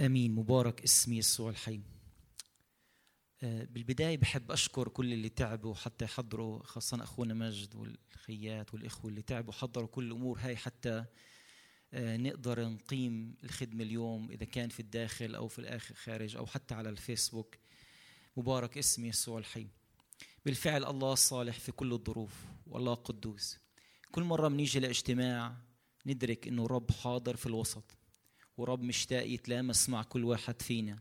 أمين مبارك اسم يسوع الحي. آه، بالبداية بحب أشكر كل اللي تعبوا حتى يحضروا خاصة أخونا مجد والخيات والإخوة اللي تعبوا حضروا كل الأمور هاي حتى آه، نقدر نقيم الخدمة اليوم إذا كان في الداخل أو في الآخر خارج أو حتى على الفيسبوك. مبارك اسم يسوع الحي. بالفعل الله صالح في كل الظروف والله قدوس. كل مرة بنيجي لاجتماع ندرك إنه رب حاضر في الوسط. ورب مشتاق يتلامس مع كل واحد فينا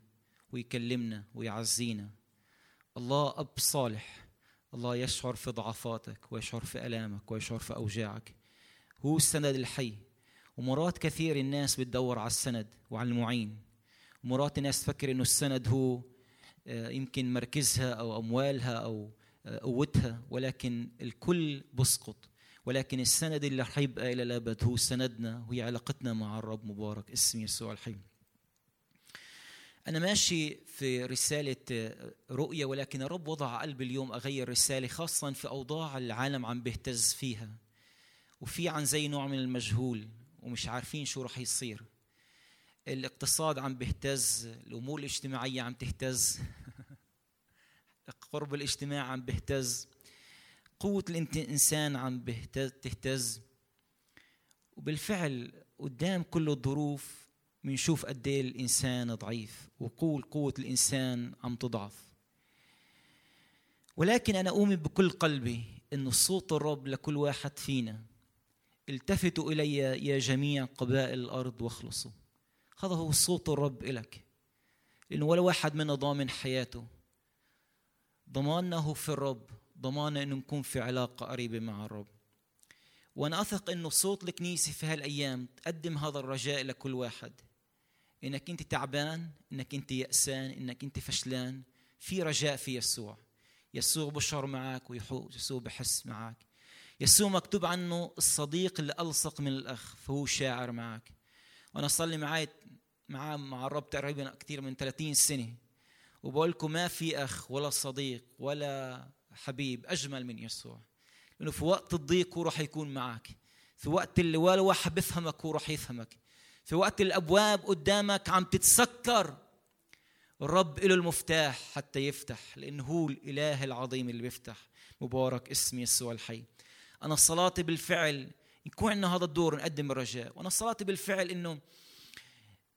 ويكلمنا ويعزينا. الله أب صالح. الله يشعر في ضعفاتك ويشعر في ألامك ويشعر في أوجاعك. هو السند الحي. ومرات كثير الناس بتدور على السند وعلى المعين. ومرات الناس تفكر إنه السند هو آه، يمكن مركزها أو أموالها أو آه، قوتها ولكن الكل بسقط. ولكن السند اللي رح يبقى إلى الابد هو سندنا وهي علاقتنا مع الرب مبارك اسم يسوع الحي. أنا ماشي في رسالة رؤية ولكن الرب وضع قلبي اليوم أغير رسالة خاصة في أوضاع العالم عم بيهتز فيها. وفي عن زي نوع من المجهول ومش عارفين شو رح يصير. الاقتصاد عم بيهتز الأمور الاجتماعية عم تهتز قرب الاجتماع عم بيهتز. قوة الإنسان عم بيهتز تهتز. وبالفعل قدام كل الظروف بنشوف قد إيه الإنسان ضعيف وقول قوة الإنسان عم تضعف. ولكن أنا أؤمن بكل قلبي إنه صوت الرب لكل واحد فينا التفتوا إلي يا جميع قبائل الأرض واخلصوا. هذا هو صوت الرب إلك. لأنه ولا واحد منا ضامن حياته. ضماننا هو في الرب ضماننا أنه نكون في علاقة قريبة مع الرب. وأنا أثق أنه صوت الكنيسة في هالأيام تقدم هذا الرجاء لكل واحد. إنك أنت تعبان إنك أنت يأسان إنك أنت فشلان في رجاء في يسوع. يسوع بشر معك ويسوع بحس معك. يسوع مكتوب عنه الصديق اللي ألصق من الأخ فهو شاعر معك. وأنا صلي معي مع مع الرب تقريبا كثير من 30 سنة. وبقول لكم ما في أخ ولا صديق ولا حبيب أجمل من يسوع. لأنه في وقت الضيق هو راح يكون معك. في وقت اللي ولا واحد بيفهمك هو راح يفهمك. في وقت الأبواب قدامك عم تتسكر. الرب له المفتاح حتى يفتح لأنه هو الإله العظيم اللي بيفتح. مبارك اسم يسوع الحي. أنا صلاتي بالفعل يكون عندنا هذا الدور نقدم الرجاء. وأنا صلاتي بالفعل إنه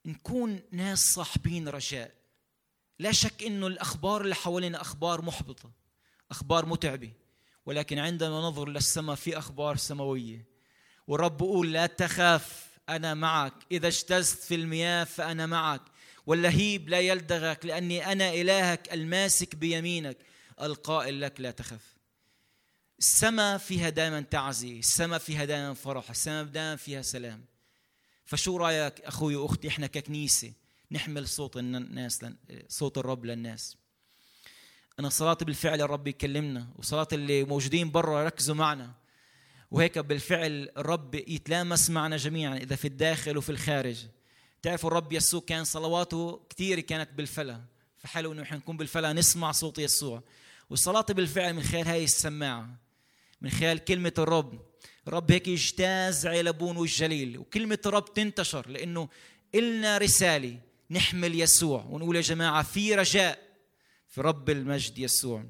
نكون ناس صاحبين رجاء. لا شك إنه الأخبار اللي حوالينا أخبار محبطة. أخبار متعبة. ولكن عندما ننظر للسماء في أخبار سماوية. والرب بيقول لا تخاف أنا معك. إذا اجتزت في المياه فأنا معك. واللهيب لا يلدغك لأني أنا إلهك الماسك بيمينك. القائل لك لا تخف السماء فيها دائما تعزي السماء فيها دائما فرح السماء دائما فيها سلام. فشو رأيك أخوي وأختي إحنا ككنيسة نحمل صوت الناس صوت الرب للناس؟ أنا صلاتي بالفعل الرب يكلمنا وصلاة اللي موجودين برا ركزوا معنا. وهيك بالفعل الرب يتلامس معنا جميعا إذا في الداخل وفي الخارج. تعرفوا الرب يسوع كان صلواته كثير كانت بالفلا فحلو إنه نكون بالفلا نسمع صوت يسوع. وصلاتي بالفعل من خلال هاي السماعة من خلال كلمة الرب. الرب هيك يجتاز علبون والجليل وكلمة الرب تنتشر لأنه إلنا رسالة نحمل يسوع ونقول يا جماعة في رجاء. في رب المجد يسوع.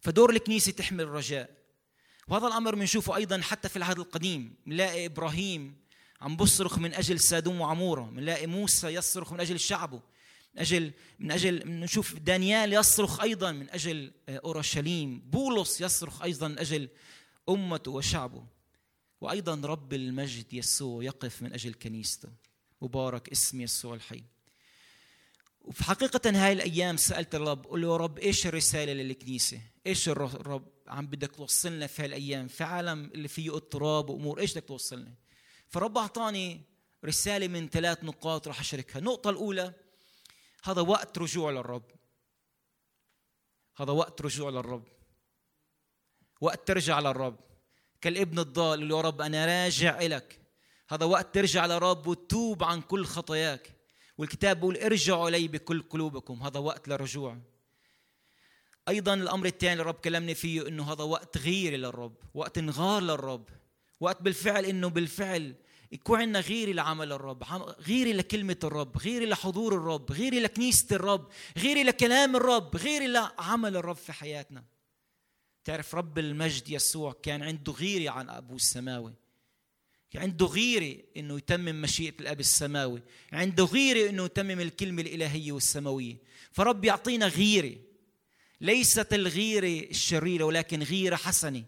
فدور الكنيسة تحمل رجاء وهذا الأمر بنشوفه أيضا حتى في العهد القديم. بنلاقي إبراهيم عم بصرخ من أجل سادوم وعمورة. بنلاقي موسى يصرخ من أجل شعبه. من أجل من أجل نشوف دانيال يصرخ أيضا من أجل آه، أورشليم. بولس يصرخ أيضا من أجل أمته وشعبه. وأيضا رب المجد يسوع يقف من أجل كنيسته. مبارك اسم يسوع الحي. وفي حقيقة هاي الأيام سألت الرب قل له يا رب إيش الرسالة للكنيسة؟ إيش الرب عم بدك توصلنا في هالأيام؟ في عالم اللي فيه اضطراب وأمور إيش بدك توصلنا؟ فرب أعطاني رسالة من ثلاث نقاط راح اشاركها النقطة الأولى هذا وقت رجوع للرب. هذا وقت رجوع للرب. وقت ترجع للرب. كالابن الضال يا رب أنا راجع إلك. هذا وقت ترجع للرب وتتوب عن كل خطاياك. والكتاب بيقول ارجعوا الي بكل قلوبكم هذا وقت للرجوع. أيضا الأمر الثاني الرب كلمني فيه إنه هذا وقت غير للرب وقت انغار للرب وقت بالفعل إنه بالفعل يكون عندنا غيري لعمل الرب غيري لكلمة الرب غيري لحضور الرب غيري لكنيسة الرب غيري لكلام الرب غيري لعمل الرب في حياتنا. تعرف رب المجد يسوع كان عنده غيرة عن أبوه السماوي عنده غيرة إنه يتمم مشيئة الأب السماوي عنده غيرة إنه يتمم الكلمة الإلهية والسماوية. فرب يعطينا غيرة ليست الغيرة الشريرة ولكن غيرة حسنة.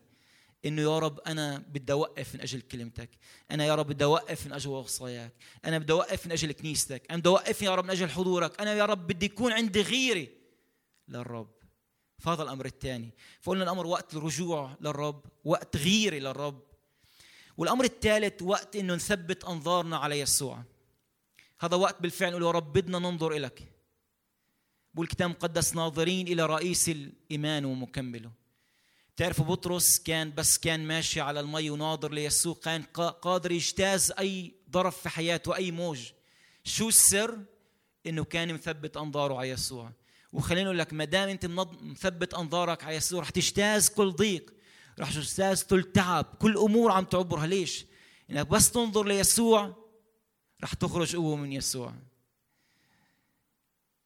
إنه يا رب أنا بدي أوقف من أجل كلمتك أنا يا رب بدي أوقف من أجل وصاياك أنا بدي أوقف من أجل كنيستك أنا بدي أوقف يا رب من أجل حضورك. أنا يا رب بدي يكون عندي غيرة للرب. فهذا الأمر الثاني. فقلنا الأمر وقت الرجوع للرب وقت غيرة للرب. والأمر الثالث وقت إنه نثبت أنظارنا على يسوع. هذا وقت بالفعل نقول يا رب بدنا ننظر الك بقول الكتاب المقدس ناظرين إلى رئيس الإيمان ومكمله. تعرفوا بطرس كان بس كان ماشي على المي وناظر ليسوع كان قادر يجتاز أي ظرف في حياته أي موج. شو السر؟ إنه كان مثبت أنظاره على يسوع. وخليني أقول لك ما دام أنت مثبت أنظارك على يسوع رح تجتاز كل ضيق. رح تجتاز كل تعب كل أمور عم تعبرها. ليش؟ إنك بس تنظر ليسوع رح تخرج قوة من يسوع.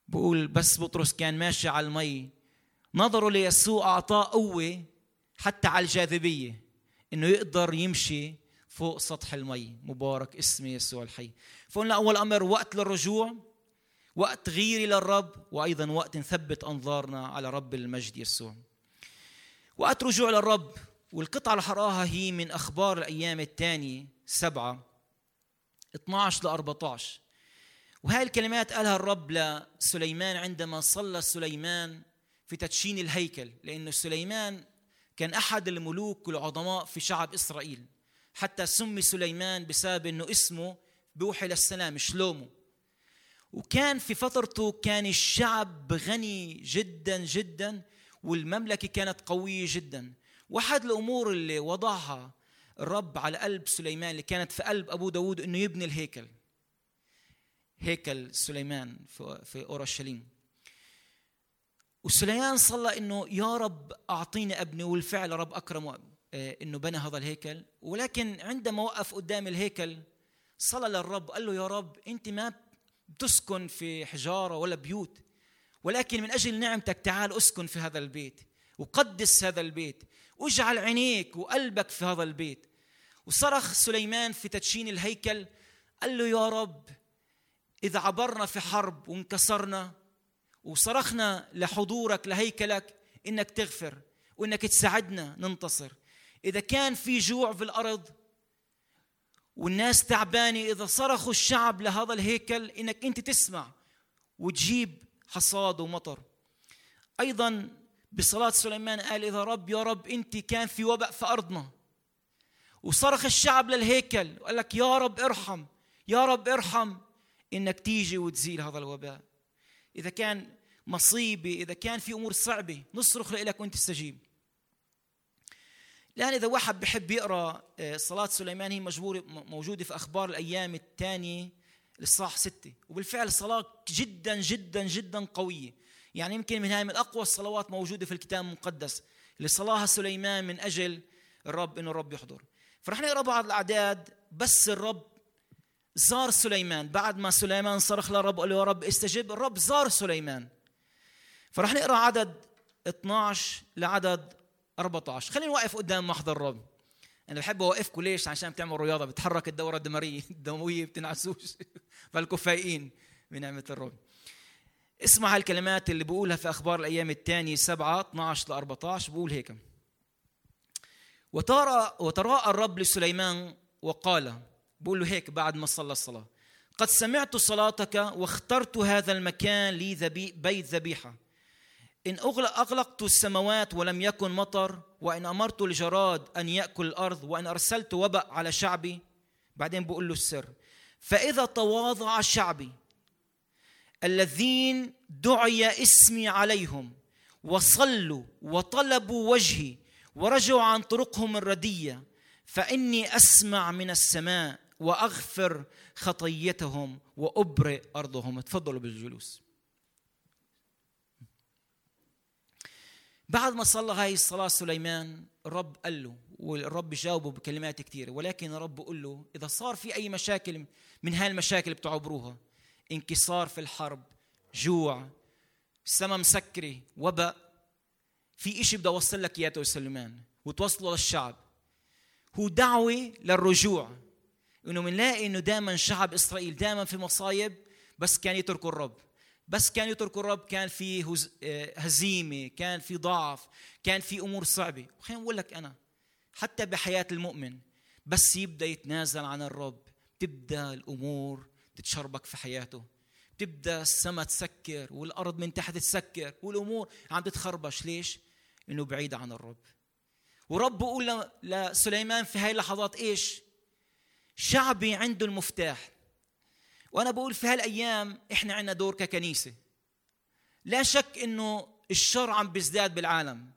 بقول بس بطرس كان ماشي على المي. نظروا ليسوع أعطاه قوة حتى على الجاذبية إنه يقدر يمشي فوق سطح المي. مبارك اسم يسوع الحي. فقلنا اول أمر وقت للرجوع وقت غيري للرب وأيضا وقت نثبت أنظارنا على رب المجد يسوع. وقت رجوع للرب والقطعة اللي حراها هي من أخبار الأيام الثانية سبعة 12 ل 14 وهذه الكلمات قالها الرب لسليمان عندما صلى سليمان في تدشين الهيكل لأنه سليمان كان أحد الملوك العظماء في شعب إسرائيل. حتى سمي سليمان بسبب أنه اسمه بوحي للسلام شلومو وكان في فترته كان الشعب غني جدا جدا والمملكة كانت قوية جدا. واحد الأمور اللي وضعها الرب على قلب سليمان اللي كانت في قلب أبو داود أنه يبني الهيكل. هيكل سليمان في أورشليم. وسليمان صلى إنه يا رب أعطيني أبني والفعل رب أكرمه آه، إنه بنى هذا الهيكل. ولكن عندما وقف قدام الهيكل صلى للرب قال له يا رب أنت ما بتسكن في حجارة ولا بيوت. ولكن من أجل نعمتك تعال أسكن في هذا البيت وقدس هذا البيت واجعل عينيك وقلبك في هذا البيت. وصرخ سليمان في تدشين الهيكل قال له يا رب إذا عبرنا في حرب وانكسرنا وصرخنا لحضورك لهيكلك إنك تغفر وإنك تساعدنا ننتصر. إذا كان في جوع في الأرض والناس تعبانة إذا صرخوا الشعب لهذا الهيكل إنك أنت تسمع وتجيب حصاد ومطر. أيضا بصلاة سليمان قال إذا رب يا رب أنت كان في وباء في أرضنا. وصرخ الشعب للهيكل وقال لك يا رب ارحم يا رب ارحم إنك تيجي وتزيل هذا الوباء. إذا كان مصيبه إذا كان في أمور صعبة نصرخ لك وأنت تستجيب. لأن إذا واحد بحب يقرأ آه، صلاة سليمان هي مجبور موجودة في أخبار الأيام الثانية. الاصحاح ستة. وبالفعل صلاة جدا جدا جدا قوية. يعني يمكن من هاي من أقوى الصلوات موجودة في الكتاب المقدس. اللي صلاها سليمان من أجل الرب إنه الرب يحضر. فرح نقرأ بعض الأعداد بس الرب زار سليمان. بعد ما سليمان صرخ للرب قال له يا رب استجب الرب زار سليمان. فرح نقرأ عدد 12 لعدد 14 خلينا نوقف قدام محضر الرب. أنا بحب أوقفكم ليش؟ عشان بتعملوا رياضة بتحرك الدورة الدمويه الدموية بتنعسوش. فالكم فايقين بنعمة الرب. اسمع هالكلمات اللي بقولها في أخبار الأيام الثانية 7 12 ل 14 بقول هيك. وترى وتراءى الرب لسليمان وقال بقول له هيك بعد ما صلى الصلاة قد سمعت صلاتك واخترت هذا المكان لي بيت ذبيحة. إن أغلق أغلقت السماوات ولم يكن مطر وإن أمرت الجراد أن يأكل الأرض وإن أرسلت وبأ على شعبي بعدين بقول له السر. فإذا تواضع شعبي الذين دعي اسمي عليهم وصلوا وطلبوا وجهي ورجعوا عن طرقهم الردية فإني أسمع من السماء وأغفر خطيتهم وأبرئ أرضهم. تفضلوا بالجلوس. بعد ما صلى هاي الصلاة سليمان الرب قال له والرب جاوبه بكلمات كثيرة ولكن الرب بيقول له إذا صار في أي مشاكل من هاي المشاكل اللي بتعبروها انكسار في الحرب جوع سما مسكرة وباء في إشي بدي أوصل لك إياه سليمان وتوصله للشعب هو دعوة للرجوع إنه بنلاقي إنه دائما شعب إسرائيل دائما في مصايب بس كان يتركوا الرب. بس كان يتركوا الرب كان في آه، هزيمة كان في ضعف كان في أمور صعبة. وخليني أقول لك أنا حتى بحياة المؤمن بس يبدأ يتنازل عن الرب. تبدأ الأمور تتشربك في حياته. تبدا السماء تسكر والأرض من تحت تسكر والأمور عم تتخربش. ليش؟ إنه بعيد عن الرب. ورب بيقول لسليمان في هاي اللحظات إيش؟ شعبي عنده المفتاح. وأنا بقول في هالأيام إحنا عندنا دور ككنيسة. لا شك إنه الشر عم بيزداد بالعالم.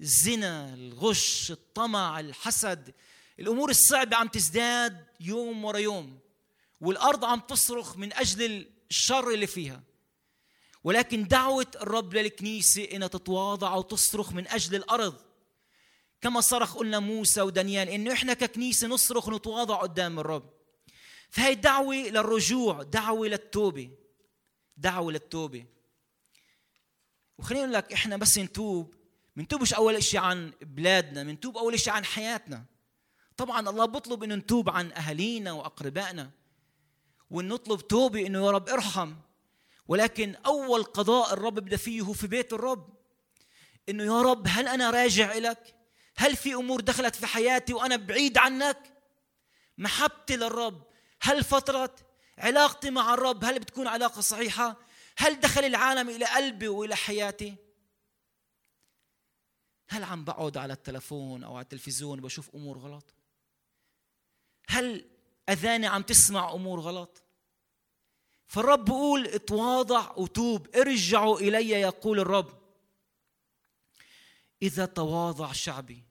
الزنا الغش الطمع الحسد الأمور الصعبة عم تزداد يوم ورا يوم والأرض عم تصرخ من أجل الشر اللي فيها. ولكن دعوة الرب للكنيسة إنها تتواضع وتصرخ من أجل الأرض. كما صرخ قلنا موسى ودانيال إنه إحنا ككنيسة نصرخ ونتواضع قدام الرب. فهي دعوة للرجوع دعوة للتوبة. دعوة للتوبة. وخليني أقول لك إحنا بس نتوب. منتوبش أول شيء عن بلادنا منتوب أول شيء عن حياتنا. طبعا الله بيطلب إنه نتوب عن أهالينا وأقربائنا. وان نطلب توبة إنه يا رب ارحم. ولكن أول قضاء الرب بدأ فيه هو في بيت الرب. إنه يا رب هل أنا راجع لك هل في أمور دخلت في حياتي وأنا بعيد عنك؟ محبتي للرب هل فترة علاقتي مع الرب هل بتكون علاقة صحيحة؟ هل دخل العالم إلى قلبي وإلى حياتي؟ هل عم بقعد على التلفون أو على التلفزيون بشوف أمور غلط؟ هل أذاني عم تسمع أمور غلط؟ فالرب بيقول اتواضع وتوب ارجعوا إلي يقول الرب. إذا تواضع شعبي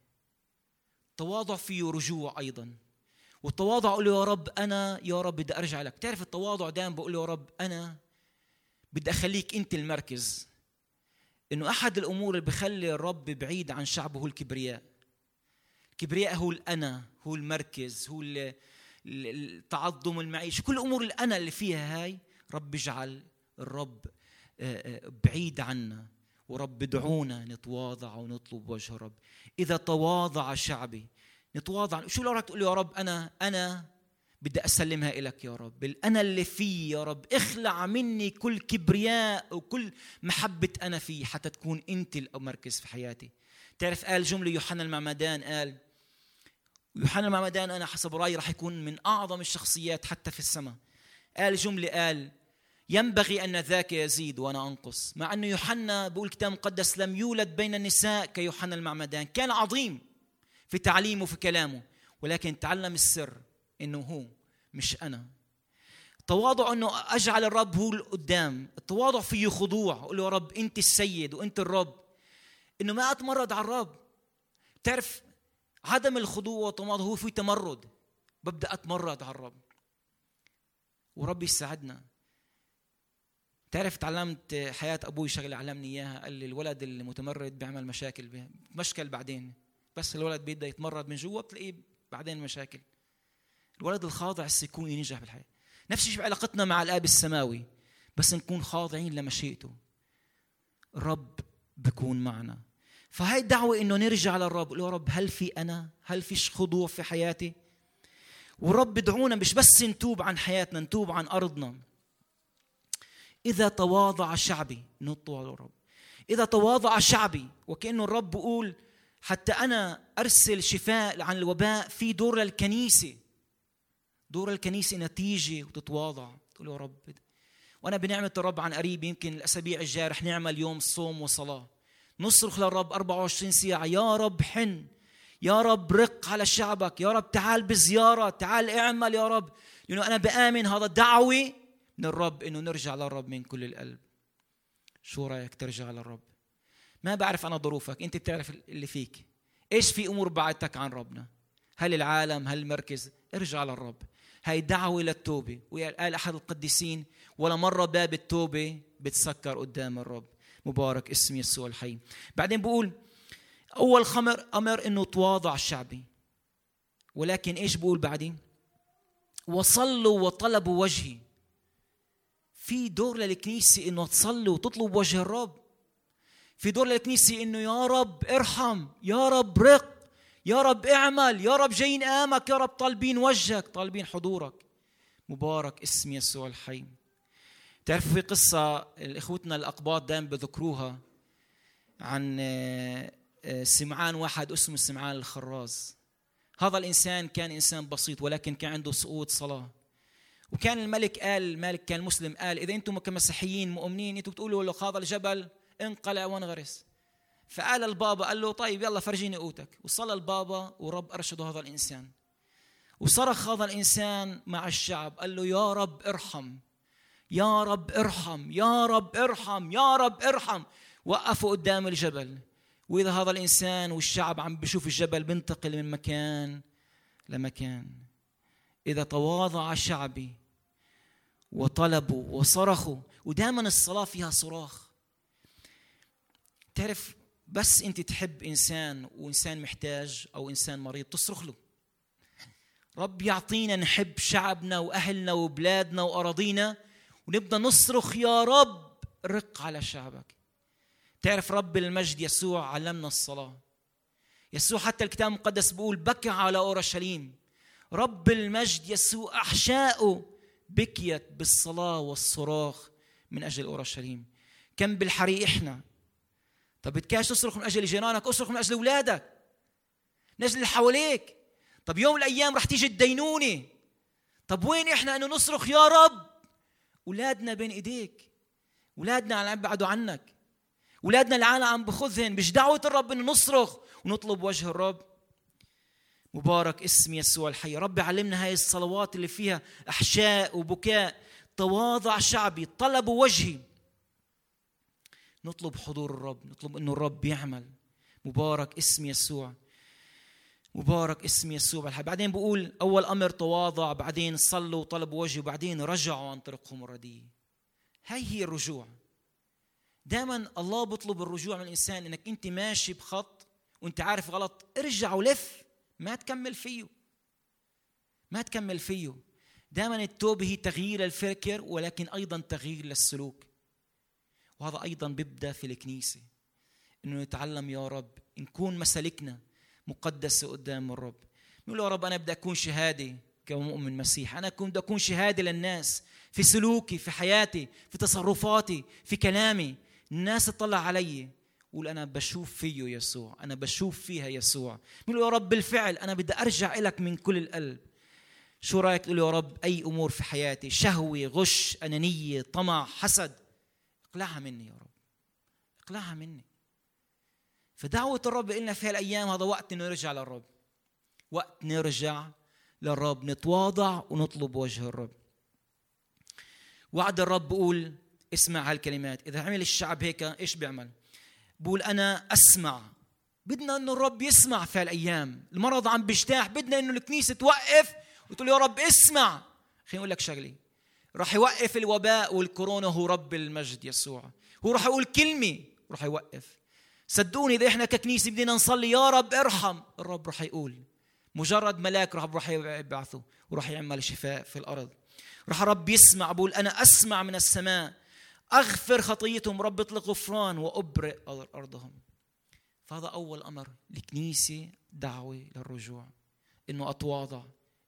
تواضع فيه رجوع أيضا. والتواضع أقول له يا رب أنا يا رب بدي أرجع لك. تعرف التواضع دائما بقول له يا رب أنا بدي أخليك أنت المركز. إنه أحد الأمور اللي بخلي الرب بعيد عن شعبه هو الكبرياء. الكبرياء هو الأنا هو المركز هو التعظم المعيشة كل أمور الأنا اللي فيها هاي رب اجعل الرب آه، آه، بعيد عنا. ورب ادعونا نتواضع ونطلب وجه الرب. إذا تواضع شعبي نتواضع. شو لو تقول يا رب أنا أنا بدي أسلمها إلك يا رب. الأنا اللي فيه يا رب. اخلع مني كل كبرياء وكل محبة أنا فيه حتى تكون أنت المركز في حياتي. تعرف قال جملة يوحنا المعمدان قال يوحنا المعمدان أنا حسب رأيي راح يكون من أعظم الشخصيات حتى في السماء. قال جملة قال ينبغي أن ذاك يزيد وأنا أنقص. مع أنه يوحنا بقول الكتاب المقدس لم يولد بين النساء كيوحنا المعمدان. كان عظيم. في تعليمه وفي كلامه. ولكن تعلم السر إنه هو مش أنا. التواضع إنه أجعل الرب هو القدام التواضع فيه خضوع. أقول له يا رب أنت السيد وأنت الرب. إنه ما أتمرد على الرب. تعرف عدم الخضوع والتواضع هو في تمرد. ببدأ أتمرد على الرب. وربي يساعدنا. تعرف تعلمت حياة أبوي شغلة علمني إياها. قال لي الولد المتمرد بيعمل مشاكل مشكل بعدين. بس الولد بيبدأ يتمرد من جوا بتلاقيه بعدين مشاكل. الولد الخاضع السكون ينجح بالحياة. نفس الشيء بعلاقتنا مع الآب السماوي بس نكون خاضعين لمشيئته. الرب بكون معنا. فهي دعوة إنه نرجع للرب يا رب هل في أنا؟ هل في خضوع في حياتي؟ والرب بدعونا مش بس نتوب عن حياتنا نتوب عن أرضنا. إذا تواضع شعبي نطوع للرب إذا تواضع شعبي وكأنه الرب بيقول حتى أنا أرسل شفاء عن الوباء في دور للكنيسه دور الكنيسة نتيجة وتتواضع. تقول يا رب وأنا بنعمة الرب عن قريب يمكن الأسابيع الجاية رح نعمل يوم صوم وصلاة. نصرخ للرب 24 ساعة يا رب حن يا رب رق على شعبك يا رب تعال بزيارة تعال اعمل يا رب. لأنه أنا بآمن هذا دعوة من الرب إنه نرجع للرب من كل القلب. شو رأيك ترجع للرب؟ ما بعرف أنا ظروفك أنت بتعرف اللي فيك. إيش في أمور بعدتك عن ربنا؟ هل العالم هل المركز؟ ارجع للرب. هاي دعوة للتوبة. وقال أحد القديسين ولا مرة باب التوبة بتسكر قدام الرب. مبارك اسم يسوع الحي. بعدين بقول أول خمر أمر إنه تواضع الشعبي ولكن إيش بقول بعدين؟ وصلوا وطلبوا وجهي. في دور للكنيسة إنه تصلي وتطلب وجه الرب. في دور للكنيسة إنه يا رب ارحم يا رب رق يا رب اعمل يا رب جايين آمك يا رب طالبين وجهك طالبين حضورك. مبارك اسم يسوع الحي. تعرفوا في قصة اخوتنا الأقباط دائما بذكروها عن آه، آه، سمعان واحد اسمه سمعان الخراز. هذا الإنسان كان إنسان بسيط ولكن كان عنده سقوط صلاة. وكان الملك قال الملك كان مسلم قال إذا أنتم كمسيحيين مؤمنين أنتم بتقولوا له هذا الجبل انقلع وانغرس. فقال البابا قال له طيب يلا فرجيني قوتك. وصلى البابا ورب ارشده هذا الإنسان. وصرخ هذا الإنسان مع الشعب قال له يا رب ارحم. يا رب ارحم يا رب ارحم يا رب ارحم. وقفوا قدام الجبل. وإذا هذا الإنسان والشعب عم بشوف الجبل بينتقل من مكان لمكان. إذا تواضع شعبي وطلبوا وصرخوا ودائما الصلاة فيها صراخ. تعرف بس انت تحب إنسان وإنسان محتاج أو إنسان مريض تصرخ له. رب يعطينا نحب شعبنا وأهلنا وبلادنا وأراضينا ونبدأ نصرخ يا رب رق على شعبك. تعرف رب المجد يسوع علمنا الصلاة. يسوع حتى الكتاب المقدس بيقول بكى على أورشليم. رب المجد يسوع أحشاؤه بكيت بالصلاة والصراخ من أجل أورشليم. كم بالحري إحنا. طب بدكاش تصرخ من أجل جيرانك اصرخ من أجل أولادك. من أجل اللي حواليك. طب يوم من الأيام رح تيجي الدينونة طب وين إحنا أنه نصرخ يا رب؟ أولادنا بين إيديك. أولادنا عم يبعدوا عنك. أولادنا العالم عم بخذهن مش دعوة الرب إنه نصرخ ونطلب وجه الرب. مبارك اسم يسوع الحي. رب علمنا هاي الصلوات اللي فيها أحشاء وبكاء. تواضع شعبي. طلبوا وجهي. نطلب حضور الرب نطلب إنه الرب يعمل. مبارك اسم يسوع. مبارك اسم يسوع. بعدين بقول أول أمر تواضع بعدين صلوا وطلبوا وجهي وبعدين رجعوا عن طريقهم الرديء. هاي هي الرجوع. دائما الله بيطلب الرجوع من الإنسان إنك أنت ماشي بخط وأنت عارف غلط. ارجع ولف. ما تكمل فيه. ما تكمل فيه. دائما التوبة هي تغيير الفكر ولكن أيضا تغيير للسلوك. وهذا أيضا بيبدأ في الكنيسة إنه نتعلم يا رب نكون مسالكنا مقدسة قدام الرب. نقول يا رب أنا بدي أكون شهادة كمؤمن مسيح أنا بدي أكون شهادة للناس في سلوكي في حياتي في تصرفاتي في كلامي. الناس تطلع علي قول أنا بشوف فيه يسوع أنا بشوف فيها يسوع. بقول يا رب بالفعل أنا بدي أرجع لك من كل القلب. شو رأيك؟ تقول يا رب أي أمور في حياتي شهوة غش أنانية طمع حسد. اقلعها مني يا رب. اقلعها مني. فدعوة الرب لنا في هالأيام هذا وقت نرجع للرب. وقت نرجع للرب نتواضع ونطلب وجه الرب. وعد الرب بقول اسمع هالكلمات. إذا عمل الشعب هيك إيش بيعمل؟ بقول أنا أسمع. بدنا إنه الرب يسمع في هالأيام. المرض عم بيجتاح بدنا إنه الكنيسة توقف. وتقول يا رب اسمع. خليني أقول لك شغلة راح يوقف الوباء والكورونا هو رب المجد يسوع. هو راح يقول كلمة راح يوقف. صدقوني إذا إحنا ككنيسة بدنا نصلي يا رب ارحم. الرب راح يقول مجرد ملاك راح راح يبعثه وراح يعمل شفاء في الأرض. راح رب يسمع بقول أنا أسمع من السماء. أغفر خطيتهم رب اطلق غفران وأبرئ أرضهم. فهذا أول أمر الكنيسة دعوة للرجوع. إنه أتواضع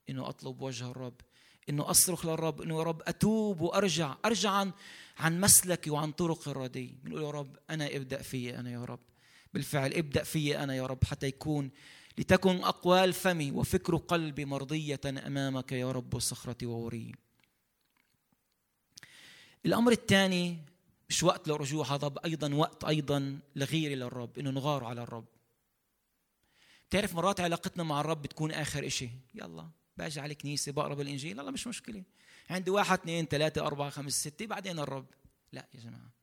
إنه أطلب وجه الرب. إنه أصرخ للرب إنه يا رب أتوب وأرجع أرجع عن عن مسلكي وعن طرق الردي. بنقول يا رب أنا ابدأ في أنا يا رب. بالفعل ابدأ في أنا يا رب حتى يكون لتكن أقوال فمي وفكر قلبي مرضية أمامك يا رب صخرتي ووري. الأمر الثاني مش وقت للرجوع هذا أيضا وقت أيضا لغيره للرب إنه نغار على الرب. بتعرف مرات علاقتنا مع الرب بتكون آخر إشي. يلا. باجي على الكنيسة بقرا بالانجيل يلا مش مشكلة. عندي واحد اثنين ثلاثة أربعة خمسة ستة بعدين الرب. لا يا جماعة.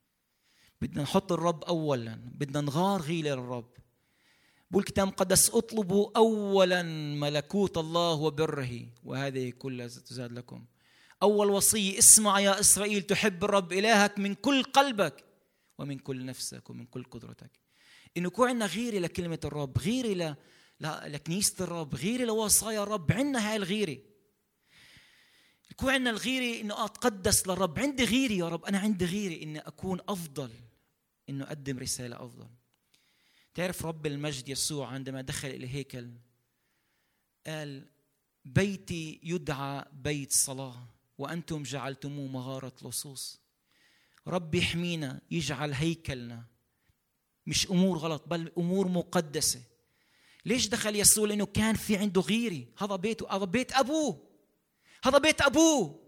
بدنا نحط الرب أولا بدنا نغار غيلة للرب. بقول الكتاب المقدس اطلبوا أولا ملكوت الله وبره. وهذه كلها تزاد لكم. أول وصية اسمع يا إسرائيل تحب الرب إلهك من كل قلبك ومن كل نفسك ومن كل قدرتك. إنه يكون عندنا غيرة لكلمة الرب غيرة لا لكنيسة الرب غيرة لوصايا الرب عندنا هاي الغيرة يكون عندنا الغيرة إنه أتقدس للرب عندي غيرة يا رب. أنا عندي غيرة إني أكون أفضل إنه أقدم رسالة أفضل. تعرف رب المجد يسوع عندما دخل إلى الهيكل قال بيتي يدعى بيت صلاة وأنتم جعلتموه مغارة لصوص. رب يحمينا يجعل هيكلنا. مش أمور غلط بل أمور مقدسة. ليش دخل يسوع؟ لأنه كان في عنده غيرة هذا بيته هذا بيت أبوه. هذا بيت أبوه.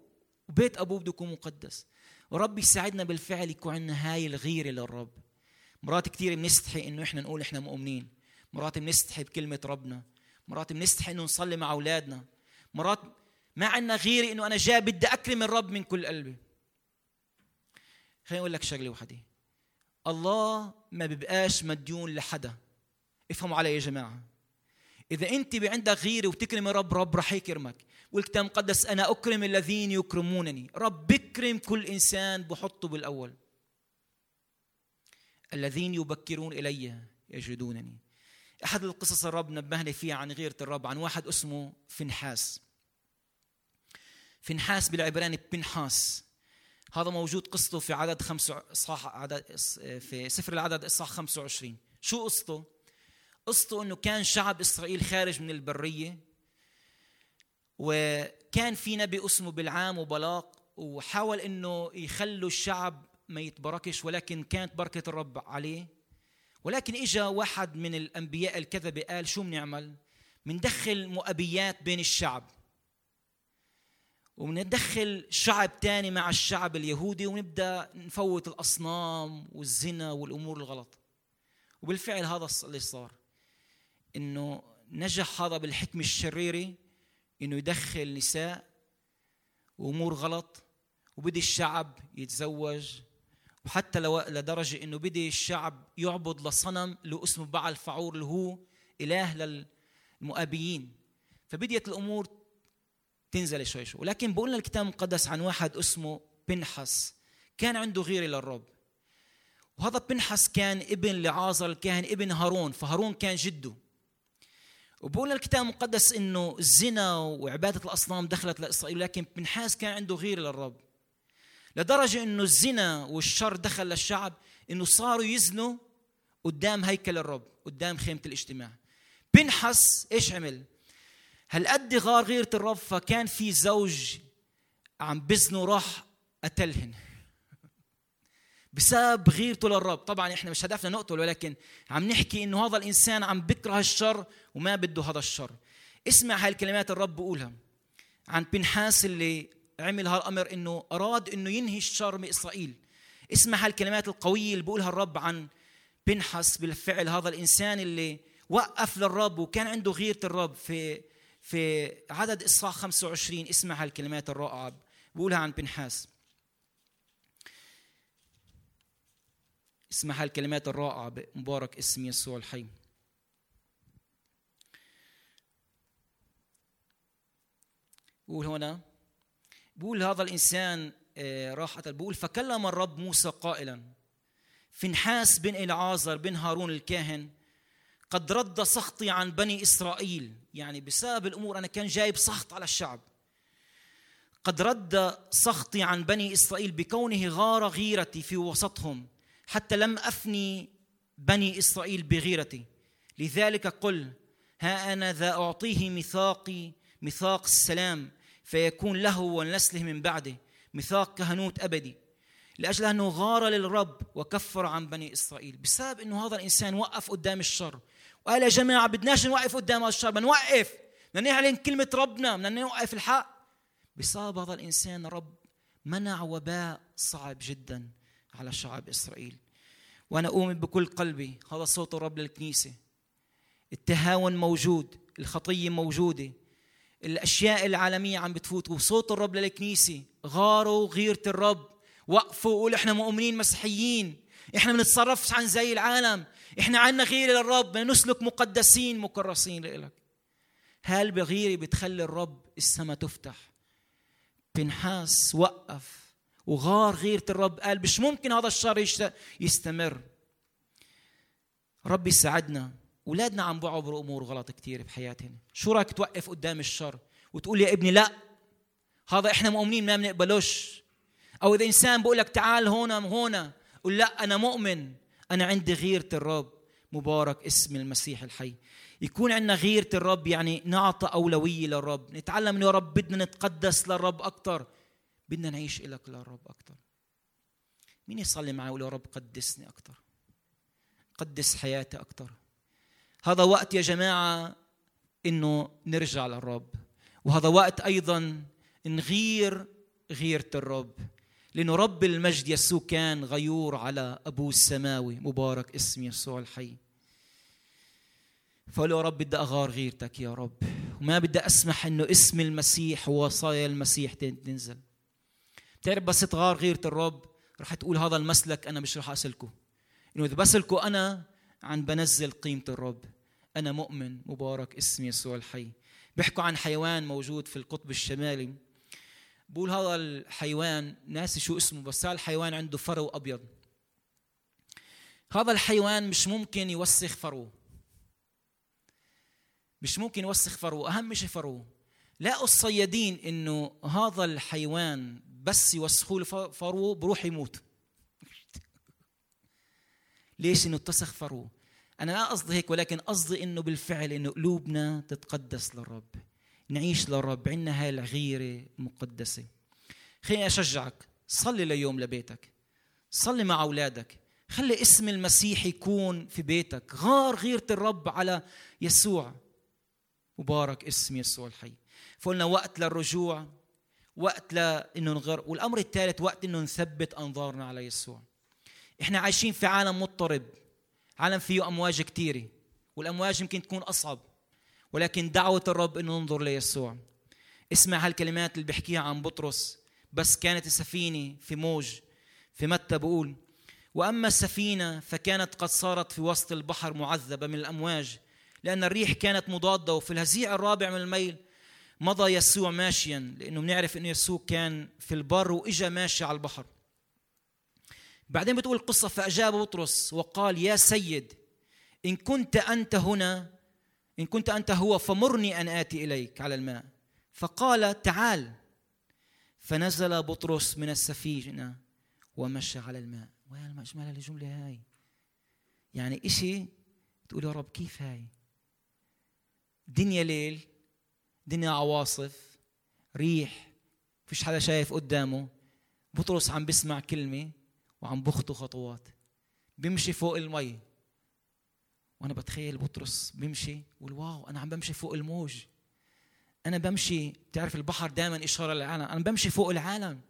وبيت أبوه بده يكون مقدس. ورب يساعدنا بالفعل يكون عندنا هاي الغيرة للرب. مرات كثير بنستحي إنه إحنا نقول إحنا مؤمنين. مرات بنستحي بكلمة ربنا. مرات بنستحي إنه نصلي مع أولادنا. مرات ما عندنا غيرة إنه أنا جاي بدي أكرم الرب من كل قلبي. خليني أقول لك شغلة وحده الله ما بيبقاش مديون لحدا. افهموا علي يا جماعة. إذا أنت عندك غيره وتكرم الرب رب رح يكرمك. والكتاب المقدس أنا أكرم الذين يكرمونني. رب بكرم كل إنسان بحطه بالأول. الذين يبكرون إلي يجدونني. أحد القصص الرب نبهني فيها عن غيرة الرب عن واحد اسمه فنحاس. فنحاس بالعبراني بنحاس. هذا موجود قصته في عدد خمسة اصحاح عدد في سفر العدد اصحاح 25 شو قصته؟ قصته إنه كان شعب إسرائيل خارج من البرية وكان في نبي اسمه بلعام وبلاق وحاول إنه يخلوا الشعب ما يتبركش ولكن كانت بركة الرب عليه. ولكن إجا واحد من الأنبياء الكذبة قال شو بنعمل؟ بندخل مؤبيات بين الشعب. وبندخل شعب تاني مع الشعب اليهودي ونبدأ نفوت الأصنام والزنا والأمور الغلط. وبالفعل هذا اللي صار. إنه نجح هذا بالحكمه الشريره إنه يدخل نساء وأمور غلط وبدي الشعب يتزوج وحتى لو لدرجة إنه بدي الشعب يعبد لصنم له اسمه بعل فعور اللي هو إله للمؤابيين فبديت الأمور تنزل شوي شوي. ولكن بقول لنا الكتاب المقدس عن واحد اسمه بنحس. كان عنده غيرة للرب. وهذا بنحس كان ابن لعازر الكاهن ابن هارون. فهارون كان جده. وبقول الكتاب المقدس إنه الزنا وعبادة الأصنام دخلت لإسرائيل لكن بنحاس كان عنده غيرة للرب. لدرجة إنه الزنا والشر دخل للشعب إنه صاروا يزنوا قدام هيكل الرب قدام خيمة الاجتماع. بنحس إيش عمل؟ هالقد غار غيرة الرب؟ فكان في زوج عم بزنوا راح قتلهن. بسبب غيرته للرب طبعا إحنا مش هدفنا نقتل ولكن عم نحكي إنه هذا الإنسان عم بكره الشر وما بده هذا الشر. اسمع هاي الكلمات الرب بقولها. عن بنحاس اللي عمل هالامر إنه أراد إنه ينهي الشر من إسرائيل. اسمع هاي الكلمات القوية اللي بقولها الرب عن بنحس بالفعل هذا الإنسان اللي وقف للرب وكان عنده غيرة الرب في في عدد اصحاح 25 اسمع هالكلمات الرائعة بقولها عن بنحاس. اسمع هالكلمات الرائعة مبارك اسم يسوع الحي. بقول هنا بقول هذا الإنسان آه، راح بقول فكلم الرب موسى قائلا فنحاس بن إلعازر بن هارون الكاهن قد رد سخطي عن بني إسرائيل. يعني بسبب الأمور أنا كان جايب سخط على الشعب. قد رد سخطي عن بني إسرائيل بكونه غار غيرتي في وسطهم. حتى لم أفني بني إسرائيل بغيرتي. لذلك قل ها أنا ذا أعطيه ميثاقي ميثاق السلام فيكون له ونسله من بعده ميثاق كهنوت أبدي. لأجل أنه غار للرب وكفر عن بني إسرائيل. بسبب أنه هذا الإنسان وقف قدام الشر. وقال يا جماعة بدناش نوقف قدام الشر بدنا نوقف بدنا نعلن كلمة ربنا بدنا نوقف الحق. بسبب هذا الإنسان رب منع وباء صعب جدا. على شعب إسرائيل. وأنا أؤمن بكل قلبي هذا صوت الرب للكنيسة. التهاون موجود الخطية موجودة الأشياء العالمية عم بتفوت وصوت الرب للكنيسة. غاروا غيرة الرب وقفوا وقولوا إحنا مؤمنين مسيحيين. إحنا بنتصرفش عن زي العالم. إحنا عنا غيرة للرب نسلك مقدسين مكرسين لإلك. هالبغيرة بتخلي الرب السماء تفتح. بنحاس وقف. وغار غيرة الرب قال مش ممكن هذا الشر يستمر. رب يساعدنا أولادنا عم بعبروا امور غلط كثير بحياتهم. شو رايك توقف قدام الشر وتقول يا ابني لا هذا إحنا مؤمنين ما بنقبلوش. أو إذا إنسان بقول لك تعال هون هون قل لا أنا مؤمن. أنا عندي غيرة الرب مبارك اسم المسيح الحي. يكون عندنا غيرة الرب يعني نعطى أولوية للرب. نتعلم إنه يا رب بدنا نتقدس للرب أكثر بدنا نعيش إلك للرب أكثر مين يصلي معي ويقول يا رب قدسني أكثر قدس حياتي أكثر هذا وقت يا جماعة إنه نرجع للرب. وهذا وقت أيضا نغير غيرة الرب. لأنه رب المجد يسوع كان غيور على أبوه السماوي مبارك اسم يسوع الحي. فقال يا رب بدي أغار غيرتك يا رب. وما بدي أسمح إنه اسم المسيح ووصايا المسيح تنزل. بتعرف بس تغار غيرة الرب رح تقول هذا المسلك أنا مش رح أسلكه. إنه إذا بسلكه أنا عن بنزل قيمة الرب. أنا مؤمن مبارك اسم يسوع الحي. بيحكوا عن حيوان موجود في القطب الشمالي. بقول هذا الحيوان ناسي شو اسمه بس هذا الحيوان عنده فرو أبيض. هذا الحيوان مش ممكن يوسخ فروه مش ممكن يوسخ فروه أهم شيء فروه لقوا الصيادين إنه هذا الحيوان بس يوسخوا له فروه بروح يموت. ليش إنه اتسخ فروه أنا لا قصدي هيك ولكن قصدي إنه بالفعل إنه قلوبنا تتقدس للرب. نعيش للرب عندنا هاي الغيرة المقدسه خليني أشجعك صلي ليوم لبيتك. صلي مع أولادك. خلي اسم المسيح يكون في بيتك. غار غيرة الرب على يسوع. مبارك اسم يسوع الحي. فقلنا وقت للرجوع. وقت لأنه نغر والأمر الثالث وقت إنه نثبت أنظارنا على يسوع. إحنا عايشين في عالم مضطرب. عالم فيه أمواج كثيره والأمواج يمكن تكون أصعب. ولكن دعوة الرب إنه ننظر ليسوع. اسمع هالكلمات اللي بيحكيها عن بطرس. بس كانت السفينة في موج في متى بقول. وأما السفينة فكانت قد صارت في وسط البحر معذبة من الأمواج لأن الريح كانت مضادة. وفي الهزيع الرابع من الميل مضى يسوع ماشيا لأنه بنعرف إنه يسوع كان في البر وإجا ماشي على البحر. بعدين بتقول القصة فأجاب بطرس وقال يا سيد إن كنت أنت هنا إن كنت أنت هو فمرني أن آتي إليك على الماء. فقال تعال. فنزل بطرس من السفينة ومشى على الماء. وين ما اجمل الجملة هاي؟ يعني إشي تقول يا رب كيف هاي؟ دنيا ليل دنيا عواصف ريح فيش حدا شايف قدامه. بطرس عم بسمع كلمة وعم بخطو خطوات. بيمشي فوق المي. وأنا بتخيل بطرس بيمشي بقول واو أنا عم بمشي فوق الموج. أنا بمشي بتعرف البحر دائما إشارة للعالم. أنا بمشي فوق العالم.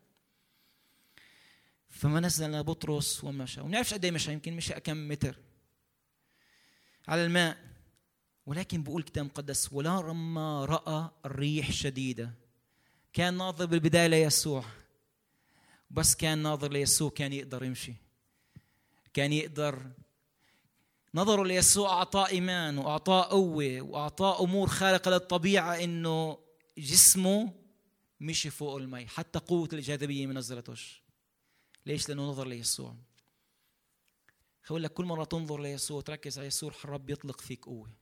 فما نزل بطرس ومشى. وما بنعرفش قد إيه مشى يمكن مشى كم متر. على الماء. ولكن بقول الكتاب المقدس ولما رأى الريح شديدة كان ناظر بالبداية ليسوع. بس كان ناظر ليسوع كان يقدر يمشي. كان يقدر. نظره ليسوع أعطاه إيمان وأعطاه قوة وأعطاه أمور خارقة للطبيعة إنه جسمه مشي فوق المي. حتى قوة الجاذبية ما نزلتوش. ليش؟ لأنه نظر ليسوع. خلي لك كل مرة تنظر ليسوع تركز على يسوع الرب يطلق فيك قوة.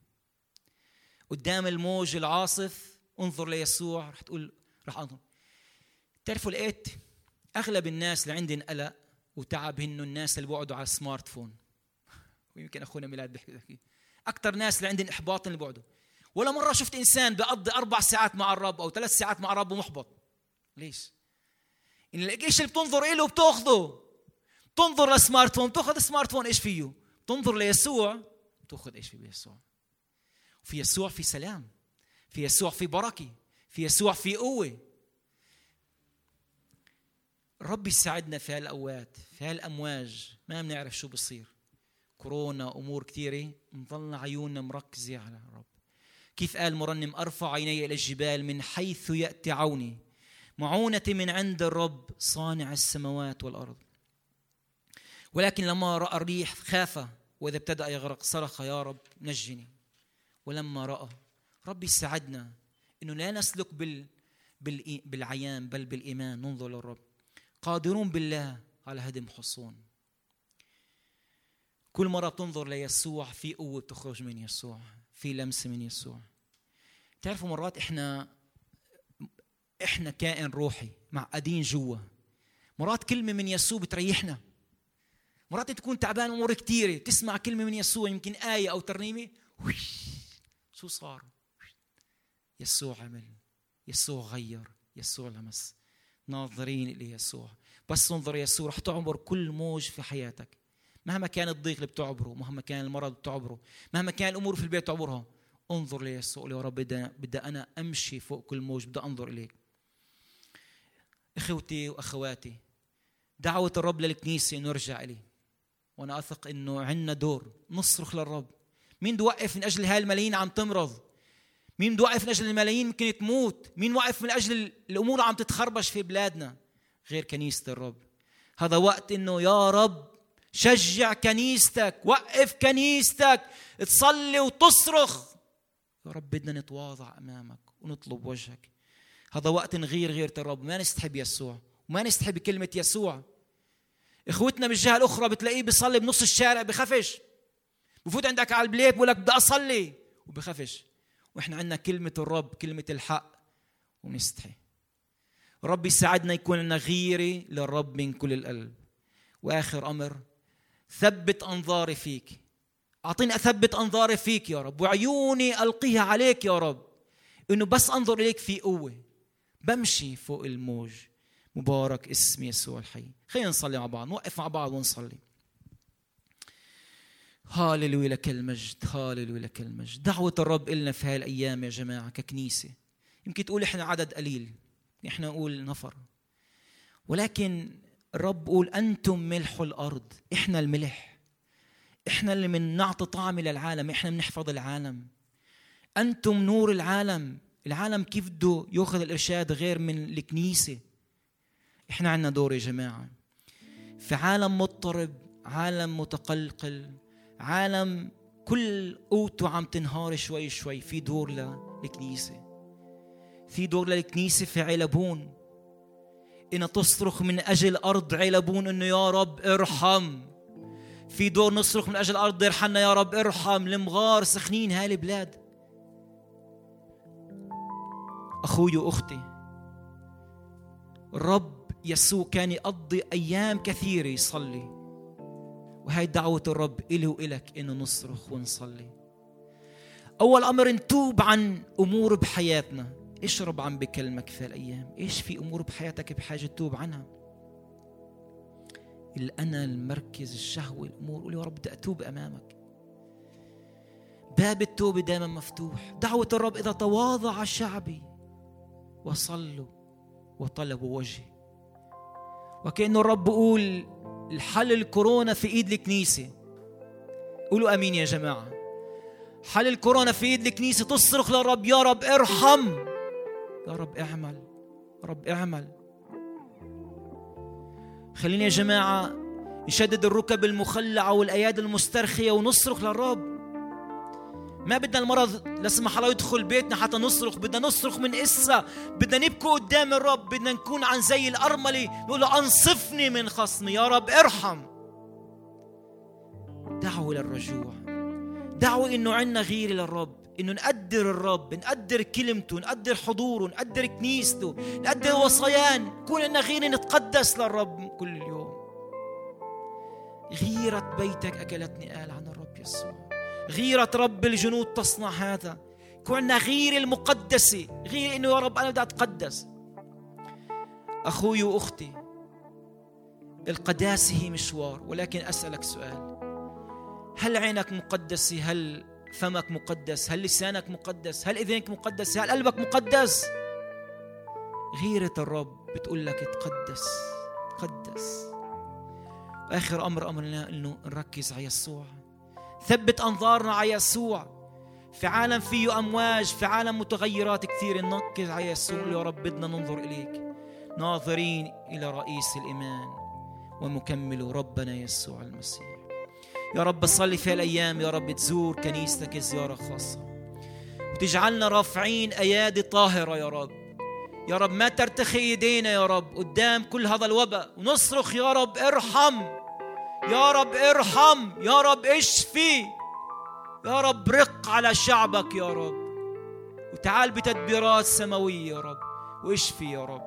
قدام الموج العاصف انظر ليسوع. رح تقول رح أنظر. تعرفوا لقيت أغلب الناس اللي عندهم قلق وتعب هن الناس اللي بيقعدوا على السمارت فون. ويمكن أخونا ميلاد بيحكي أكثر ناس اللي عندهم احباط اللي بيقعدوا ولا مرة شفت إنسان بيقضي أربع ساعات مع الرب أو ثلاث ساعات مع الرب ومحبط ليش؟ إن إيش اللي بتنظر له وبتاخذه تنظر لل smartphone بتأخذ ال smartphone إيش فيه؟ تنظر ليسوع بتأخذ إيش فيه يسوع في يسوع في سلام في يسوع في بركة في يسوع في قوة. رب يساعدنا في هالأوقات في هالأمواج. ما بنعرف شو بصير. كورونا أمور كثيره نضلنا عيوننا مركزة على الرب. كيف قال مرنم أرفع عيني إلى الجبال من حيث يأتي عوني. معونتي من عند الرب صانع السماوات والأرض. ولكن لما رأى الريح خاف وإذا ابتدأ يغرق صرخ يا رب نجني. ولما رأى ربي يساعدنا إنه لا نسلك بال بالعيان بل بالإيمان ننظر للرب. قادرون بالله؟ على هدم حصون. كل مرة بتنظر ليسوع في قوة بتخرج من يسوع في لمسة من يسوع. تعرفوا مرات إحنا إحنا كائن روحي معقدين جوا. مرات كلمة من يسوع بتريحنا. مرات تكون تعبان أمور كثيره تسمع كلمة من يسوع يمكن آية أو ترنيمة شو صار؟ يسوع عمل يسوع غير يسوع لمس. ناظرين ليسوع بس تنظر يسوع رح تعبر كل موج في حياتك. مهما كان الضيق اللي بتعبره مهما كان المرض اللي بتعبره مهما كان الأمور في البيت تعبرها انظر ليسوع يا رب بدي أنا أمشي فوق كل موج بدي أنظر إليك. إخوتي وأخواتي دعوة الرب للكنيسة نرجع اليه وأنا أثق إنه عندنا دور نصرخ للرب. مين بده يوقف من أجل هاي الملايين عم تمرض؟ مين بده يوقف من أجل الملايين ممكن تموت؟ مين وقف من أجل الأمور عم تتخربش في بلادنا؟ غير كنيسة الرب. هذا وقت إنه يا رب شجع كنيستك وقف كنيستك تصلي وتصرخ. يا رب بدنا نتواضع أمامك ونطلب وجهك. هذا وقت نغير غيرة الرب. ما نستحب يسوع. وما نستحب كلمة يسوع. إخوتنا من الجهه الأخرى بتلاقيه بيصلي بنص الشارع بخافش بفوت عندك على البليت بقول لك بدي أصلي. وبخافش وإحنا عندنا كلمة الرب كلمة الحق ونستحي. رب يساعدنا يكون لنا غيره للرب من كل القلب. وآخر أمر ثبت أنظاري فيك. أعطيني أثبت أنظاري فيك يا رب وعيوني ألقيها عليك يا رب. إنه بس أنظر إليك في قوة. بمشي فوق الموج. مبارك اسم يسوع الحي. خلينا نصلي مع بعض نوقف مع بعض ونصلي. هاللويا لك المجد هاللويا لك المجد. دعوة الرب إلنا في هاي الأيام يا جماعة ككنيسة. يمكن تقول إحنا عدد قليل إحنا نقول نفر. ولكن الرب بقول أنتم ملح الأرض إحنا الملح. إحنا اللي من نعطي طعم للعالم إحنا بنحفظ العالم. أنتم نور العالم. العالم كيف بده ياخذ الإرشاد غير من الكنيسة؟ إحنا عندنا دور يا جماعة. في عالم مضطرب عالم متقلقل عالم كل قوته عم تنهار شوي شوي. في دور للكنيسه في دور للكنيسة في علبون إن تصرخ من أجل أرض علبون إنه يا رب ارحم. في دور نصرخ من أجل الأرض ارحمنا يا رب ارحم. المغار سخنين هاي البلاد. أخوي وأختي الرب يسوع كان يقضي أيام كثيرة يصلي. وهي دعوة الرب إلي وإلك إنه نصرخ ونصلي. أول أمر نتوب عن أمور بحياتنا. إيش رب عم بكلمك في الأيام إيش في أمور بحياتك بحاجة تتوب عنها؟ الأنا المركز الشهوة الأمور. قول يا رب بدي أتوب أمامك. باب التوبة دائما مفتوح. دعوة الرب إذا تواضع شعبي وصلوا وطلبوا وجهي. وكأنه الرب بيقول الحل الكورونا في إيد الكنيسة. قولوا آمين يا جماعة. حل الكورونا في إيد الكنيسة تصرخ للرب يا رب ارحم. يا رب اعمل يا رب اعمل. خلينا يا جماعة نشدد الركب المخلعة والأيادي المسترخية ونصرخ للرب. ما بدنا المرض لا سمح الله يدخل بيتنا حتى نصرخ بدنا نصرخ من إسا بدنا نبكي قدام الرب بدنا نكون عن زي الأرملة نقول له أنصفني من خصمي يا رب ارحم. دعوة للرجوع دعوة إنه عنا غيرة للرب إنه نقدر الرب نقدر كلمته نقدر حضوره نقدر كنيسته نقدر وصيان نكون عنا غيرة نتقدس للرب كل اليوم غيرة بيتك أكلتني قال عن الرب يسوع. غيرة رب الجنود تصنع هذا. كنا غير المقدسة غير إنه يا رب أنا بدي أتقدس. أخوي وأختي القداسة هي مشوار ولكن أسألك سؤال. هل عينك مقدسة؟ هل فمك مقدس؟ هل لسانك مقدس؟ هل إذنك مقدس؟ هل قلبك مقدس؟ غيرة الرب بتقول لك تقدس تقدس آخر أمر أمرنا إنه نركز على يسوع. ثبت أنظارنا على يسوع. في عالم فيه أمواج في عالم متغيرات كثير. نركز على يسوع. يا رب بدنا ننظر إليك. ناظرين إلى رئيس الإيمان. ومكمل ربنا يسوع المسيح. يا رب صلي في الأيام يا رب تزور كنيستك زيارة خاصة. وتجعلنا رافعين أيادي طاهرة. يا رب يا رب ما ترتخي إيدينا. يا رب قدام كل هذا الوباء. ونصرخ يا رب ارحم. يا رب ارحم يا رب اشفي يا رب رق على شعبك يا رب. وتعال بتدبيرات سماوية يا رب واشفي يا رب.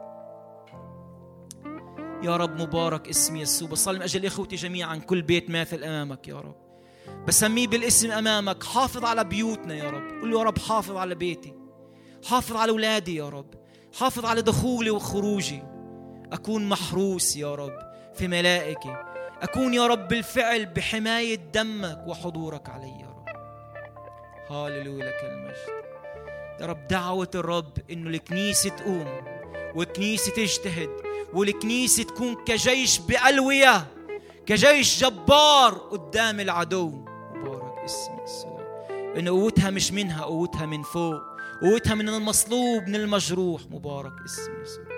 يا رب مبارك اسم يسوع. بصلي من أجل إخوتي جميعا كل بيت ماثل أمامك يا رب. بسميه بالاسم أمامك. حافظ على بيوتنا يا رب. قل له يا رب حافظ على بيتي. حافظ على أولادي يا رب. حافظ على دخولي وخروجي. أكون محروس يا رب في ملائكة أكون يا رب بالفعل بحماية دمك وحضورك علي يا رب. هاللويا لك المجد. يا رب دعوة الرب إنه الكنيسة تقوم والكنيسة تجتهد والكنيسة تكون كجيش بألوية كجيش جبار قدام العدو. مبارك اسم يسوع إن قوتها مش منها قوتها من فوق قوتها من المصلوب من المجروح. مبارك اسم يسوع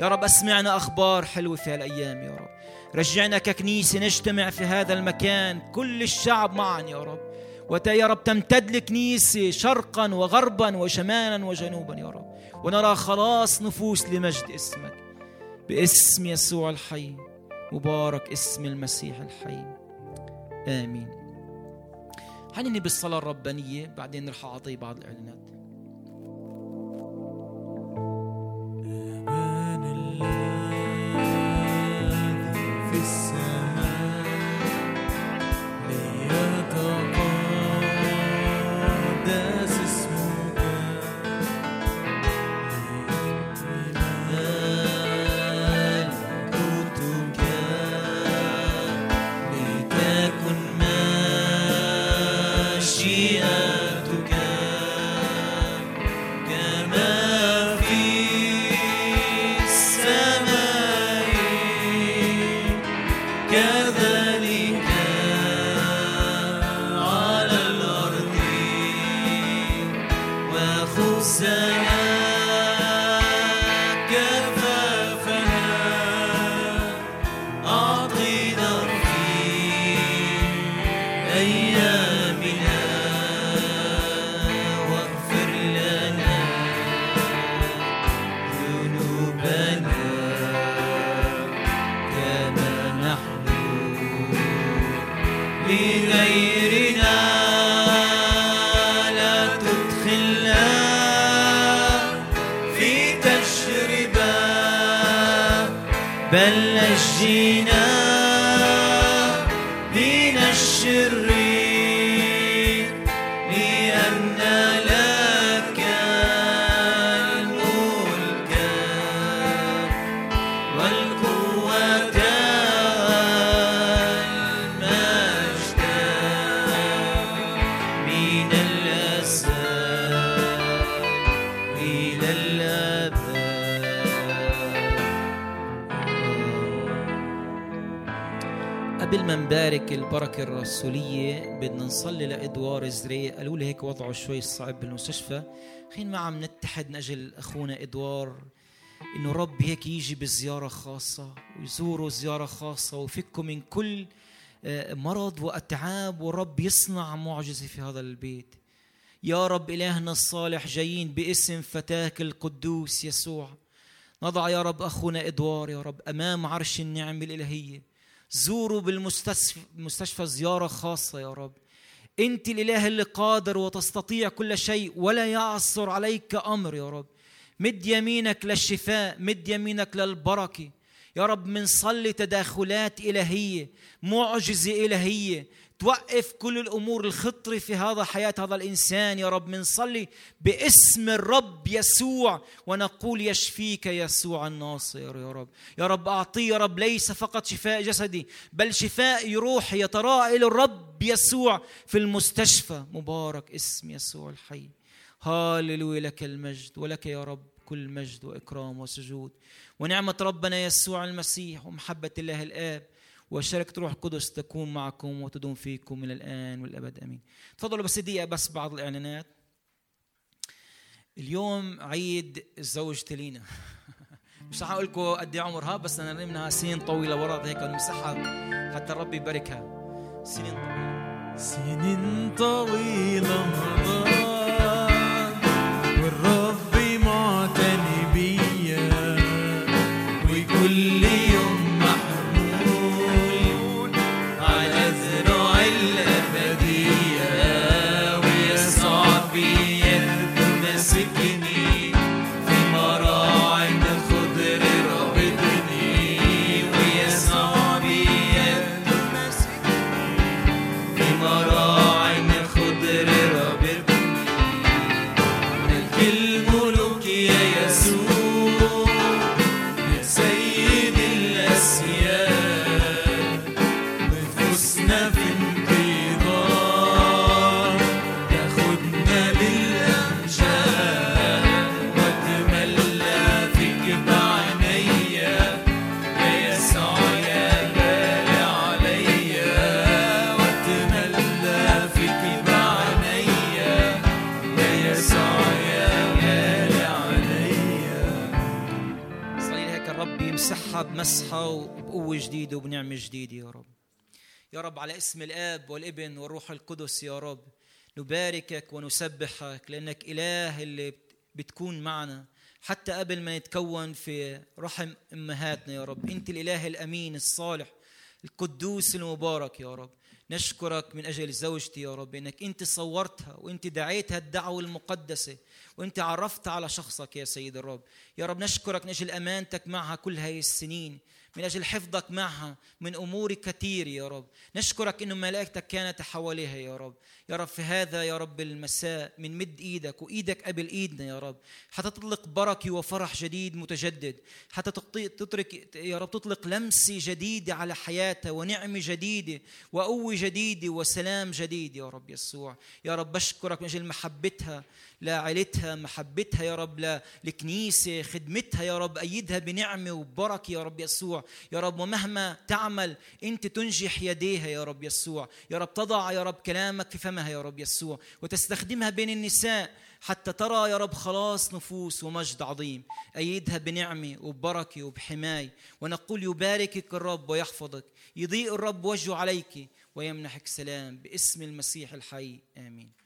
يا رب اسمعنا أخبار حلوة في هالأيام يا رب. رجعنا ككنيسة نجتمع في هذا المكان كل الشعب معا يا رب. وتا يا رب تمتد الكنيسة شرقا وغربا وشمالا وجنوبا يا رب. ونرى خلاص نفوس لمجد اسمك. باسم يسوع الحي مبارك اسم المسيح الحي. آمين. حنني بالصلاة الربانية بعدين رح أعطي بعض الإعلانات. confusão. البركة الرسولية بدنا نصلي لإدوار زريق قالوا لي هيك وضعه شوي صعب بالمستشفى. خلينا معا نتحد من أجل أخونا إدوار إنه رب هيك يجي بزيارة خاصة ويزوره زيارة خاصة ويفكه من كل آه، مرض وأتعاب ورب يصنع معجزة في هذا البيت. يا رب إلهنا الصالح جايين باسم فتاك القدوس يسوع. نضع يا رب أخونا إدوار يا رب أمام عرش النعم الإلهية. زوروا بالمستشفى زيارة خاصة يا رب. أنت الإله اللي قادر وتستطيع كل شيء ولا يعصر عليك أمر يا رب. مد يمينك للشفاء مد يمينك للبركة. يا رب منصلي تداخلات إلهية معجزة إلهية توقف كل الأمور الخطره في هذا حياة هذا الإنسان يا رب منصلي باسم الرب يسوع ونقول يشفيك يسوع الناصر يا رب. يا رب اعطيه يا رب ليس فقط شفاء جسدي بل شفاء روحي. يتراءى إلى الرب يسوع في المستشفى. مبارك اسم يسوع الحي. هاللويا لك المجد ولك يا رب كل مجد وإكرام وسجود. ونعمة ربنا يسوع المسيح ومحبة الله الآب. وشركة روح القدس تكون معكم وتدوم فيكم من الآن والأبد أمين. تفضلوا بس دقيقة بس بعض الإعلانات. اليوم عيد زوجتي لينا. مش رح أقول لكم قد إيه عمرها بس أنا منها سنين طويلة ورا هيك نمسحها حتى الرب يباركها. سنين طويلة. سنين طويلة مضان جديدة وبنعمة جديدة يا رب. يا رب على اسم الآب والابن والروح القدس يا رب نباركك ونسبحك لأنك إله اللي بتكون معنا حتى قبل ما نتكون في رحم أمهاتنا يا رب. أنت الإله الأمين الصالح القدوس المبارك يا رب. نشكرك من أجل زوجتي يا رب إنك أنت صورتها وأنت دعيتها الدعوة المقدسة وأنت عرفتها على شخصك يا سيد الرب. يا رب نشكرك من أجل أمانتك معها كل هذه السنين. من أجل حفظك معها من أمور كثير يا رب. نشكرك أن ملائكتك كانت حواليها يا رب. يا رب في هذا يا رب المساء من مد إيدك وإيدك قبل إيدنا يا رب. حتى تطلق بركة وفرح جديد متجدد. حتى تترك يا رب تطلق لمسة جديدة على حياتها ونعمة جديدة وقوة جديدة وسلام جديد يا رب يسوع. يا رب بشكرك من أجل محبتها لعائلتها محبتها يا رب للكنيسة خدمتها يا رب أيدها بنعمة وبركة يا رب يسوع. يا رب ومهما تعمل أنت تنجح يديها يا رب يسوع. يا رب تضع يا رب كلامك في فمها يا رب يسوع وتستخدمها بين النساء حتى ترى يا رب خلاص نفوس ومجد عظيم. أيدها بنعمة وبركة وبحماية. ونقول يباركك الرب ويحفظك. يضيء الرب وجهه عليك ويمنحك سلام باسم المسيح الحي. آمين.